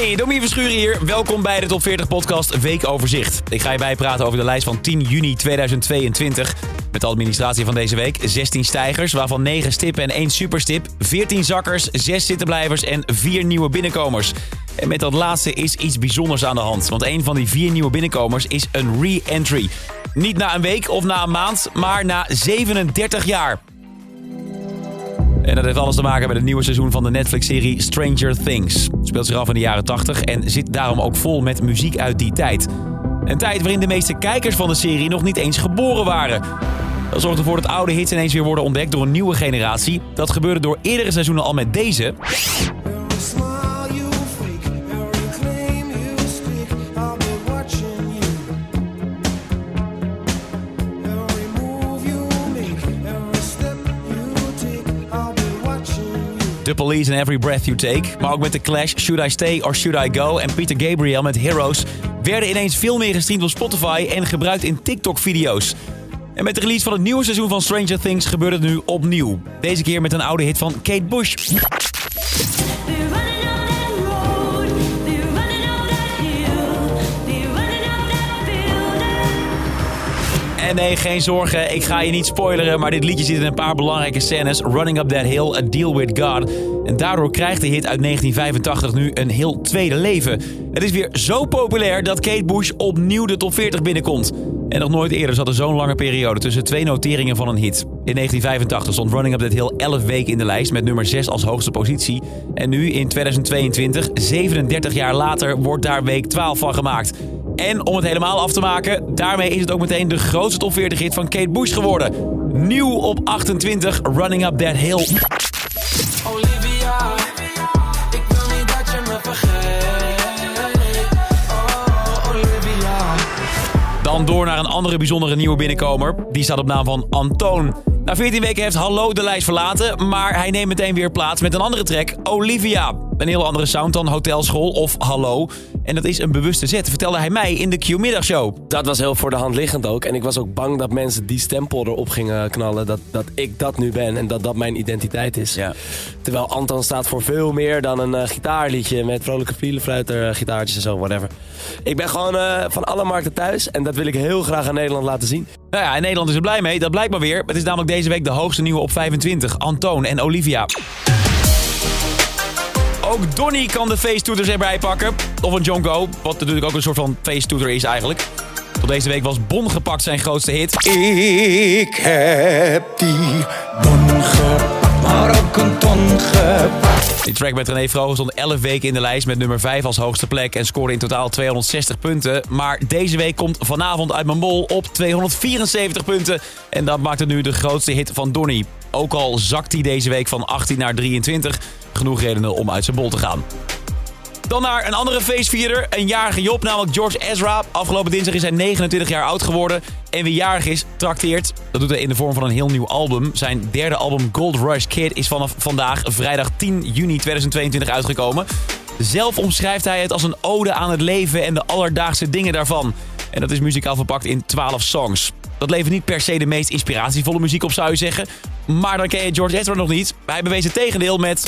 Hey, Domien Verschuren hier. Welkom bij de Top 40 Podcast Weekoverzicht. Ik ga je bijpraten over de lijst van 10 juni 2022. Met de administratie van deze week 16 stijgers, waarvan 9 stippen en 1 superstip. 14 zakkers, 6 zittenblijvers en 4 nieuwe binnenkomers. En met dat laatste is iets bijzonders aan de hand. Want een van die 4 nieuwe binnenkomers is een re-entry. Niet na een week of na een maand, maar na 37 jaar. En dat heeft alles te maken met het nieuwe seizoen van de Netflix-serie Stranger Things. Het speelt zich af in de jaren 80 en zit daarom ook vol met muziek uit die tijd. Een tijd waarin de meeste kijkers van de serie nog niet eens geboren waren. Dat zorgt ervoor dat oude hits ineens weer worden ontdekt door een nieuwe generatie. Dat gebeurde door eerdere seizoenen al met deze. The Police and Every Breath You Take. Maar ook met The Clash, Should I Stay or Should I Go? En Peter Gabriel met Heroes werden ineens veel meer gestreamd op Spotify en gebruikt in TikTok-video's. En met de release van het nieuwe seizoen van Stranger Things gebeurt het nu opnieuw. Deze keer met een oude hit van Kate Bush. En nee, geen zorgen, ik ga je niet spoileren, maar dit liedje zit in een paar belangrijke scènes. Running Up That Hill, A Deal With God. En daardoor krijgt de hit uit 1985 nu een heel tweede leven. Het is weer zo populair dat Kate Bush opnieuw de top 40 binnenkomt. En nog nooit eerder zat er zo'n lange periode tussen twee noteringen van een hit. In 1985 stond Running Up That Hill 11 weken in de lijst met nummer 6 als hoogste positie. En nu in 2022, 37 jaar later, wordt daar week 12 van gemaakt. En om het helemaal af te maken, daarmee is het ook meteen de grootste top 40 hit van Kate Bush geworden. Nieuw op 28, Running Up That Hill. Olivia, ik wil niet dat je me vergeet. Oh, Olivia. Dan door naar een andere bijzondere nieuwe binnenkomer. Die staat op naam van Antoon. Na 14 weken heeft Hallo de lijst verlaten, maar hij neemt meteen weer plaats met een andere track, Olivia. Een heel andere sound dan Hotelschool of Hallo. En dat is een bewuste zet, vertelde hij mij in de Q-middagshow. Dat was heel voor de hand liggend ook. En ik was ook bang dat mensen die stempel erop gingen knallen. Dat, dat ik dat nu ben en dat dat mijn identiteit is. Ja. Terwijl Anton staat voor veel meer dan een eh, gitaarliedje met vrolijke vlielenfluiter, eh, gitaartjes en zo, whatever. Ik ben gewoon eh, van alle markten thuis en dat wil ik heel graag aan Nederland laten zien. Nou ja, in Nederland is er blij mee, dat blijkt maar weer. Het is namelijk deze week de hoogste nieuwe op 25, Antoon en Olivia. Ook Donny kan de feesttoeters erbij pakken. Of een John Go, wat natuurlijk ook een soort van feesttoeter is eigenlijk. Tot deze week was Bon gepakt zijn grootste hit. Ik heb die bon gepakt, maar ook een ton. Die track met René Vroger stond 11 weken in de lijst met nummer 5 als hoogste plek en scoorde in totaal 260 punten. Maar deze week komt vanavond uit mijn bol op 274 punten. En dat maakt het nu de grootste hit van Donny. Ook al zakt hij deze week van 18 naar 23. Genoeg redenen om uit zijn bol te gaan. Dan naar een andere feestvierder, een jarige Job, namelijk George Ezra. Afgelopen dinsdag is hij 29 jaar oud geworden. En wie jarig is, trakteert. Dat doet hij in de vorm van een heel nieuw album. Zijn derde album Gold Rush Kid is vanaf vandaag, vrijdag 10 juni 2022, uitgekomen. Zelf omschrijft hij het als een ode aan het leven en de alledaagse dingen daarvan. En dat is muzikaal verpakt in 12 songs. Dat levert niet per se de meest inspiratievolle muziek op, zou je zeggen. Maar dan ken je George Ezra nog niet. Hij bewees het tegendeel met...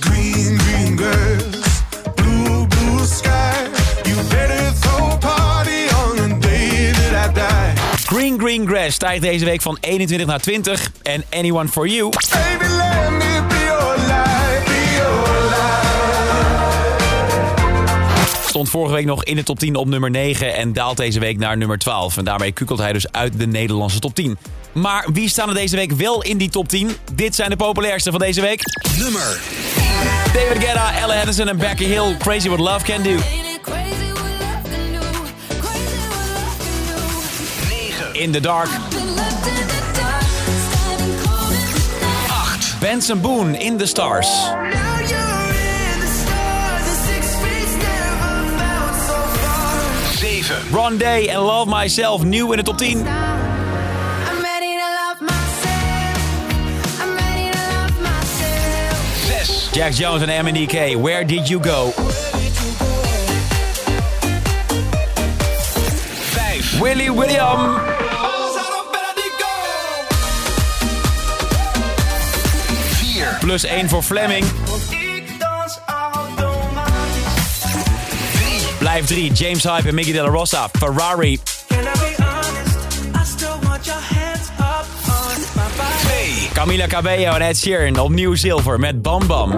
Green, green Green Green Grass stijgt deze week van 21 naar 20. En Anyone For You Baby, let me be your light, be your light. stond vorige week nog in de top 10 op nummer 9 en daalt deze week naar nummer 12. En daarmee kukelt hij dus uit de Nederlandse top 10. Maar wie staan er deze week wel in die top 10? Dit zijn de populairste van deze week. Nummer David Guetta, Ella Henderson en Becky Hill. Crazy What Love Can Do. In the Dark. Been left in the dark, standing cold in the night. 8, Benson Boone, In the Stars. Now you're in the stars, the six feet never felt so far. 7, Ron Day en Love Myself, nieuw in de top 10. I'm ready to love myself. I'm ready to love myself. 6, Jack Jones en MNDK, Where Did You Go? 5, Willy William. Plus 1 voor Fleming. Ik dans automatisch. Blijf 3. James Hype en Miggy Della Rosa. Ferrari. Can I be honest? I still want your hands up on my body. Camila Cabello en Ed Sheeran. Opnieuw zilver met Bam Bam.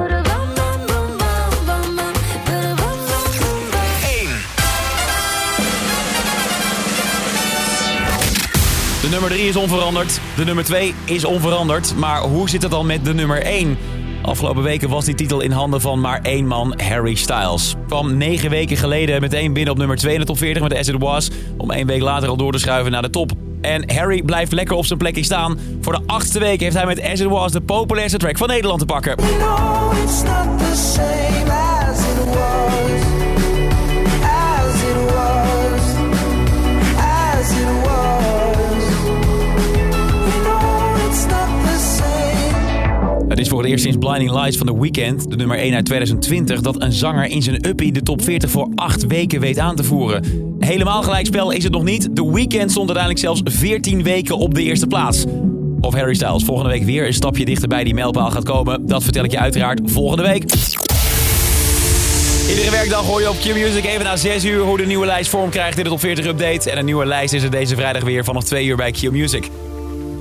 Nummer 3 is onveranderd. De nummer 2 is onveranderd. Maar hoe zit het dan met de nummer 1? Afgelopen weken was die titel in handen van maar één man, Harry Styles. Kwam negen weken geleden meteen binnen op nummer 2 in de top 40 met As It Was. Om één week later al door te schuiven naar de top. En Harry blijft lekker op zijn plekje staan. Voor de achtste week heeft hij met As It Was de populairste track van Nederland te pakken. You know it's not the same as. Eerst sinds Blinding Lights van The Weeknd, de nummer 1 uit 2020, dat een zanger in zijn uppie de top 40 voor 8 weken weet aan te voeren. Helemaal gelijkspel is het nog niet. The Weeknd stond uiteindelijk zelfs 14 weken op de eerste plaats. Of Harry Styles volgende week weer een stapje dichterbij die mijlpaal gaat komen, dat vertel ik je uiteraard volgende week. Iedere werkdag hoor je op Q-Music even na 6 uur hoe de nieuwe lijst vorm krijgt in de top 40 update. En een nieuwe lijst is er deze vrijdag weer vanaf 2 uur bij Q-Music.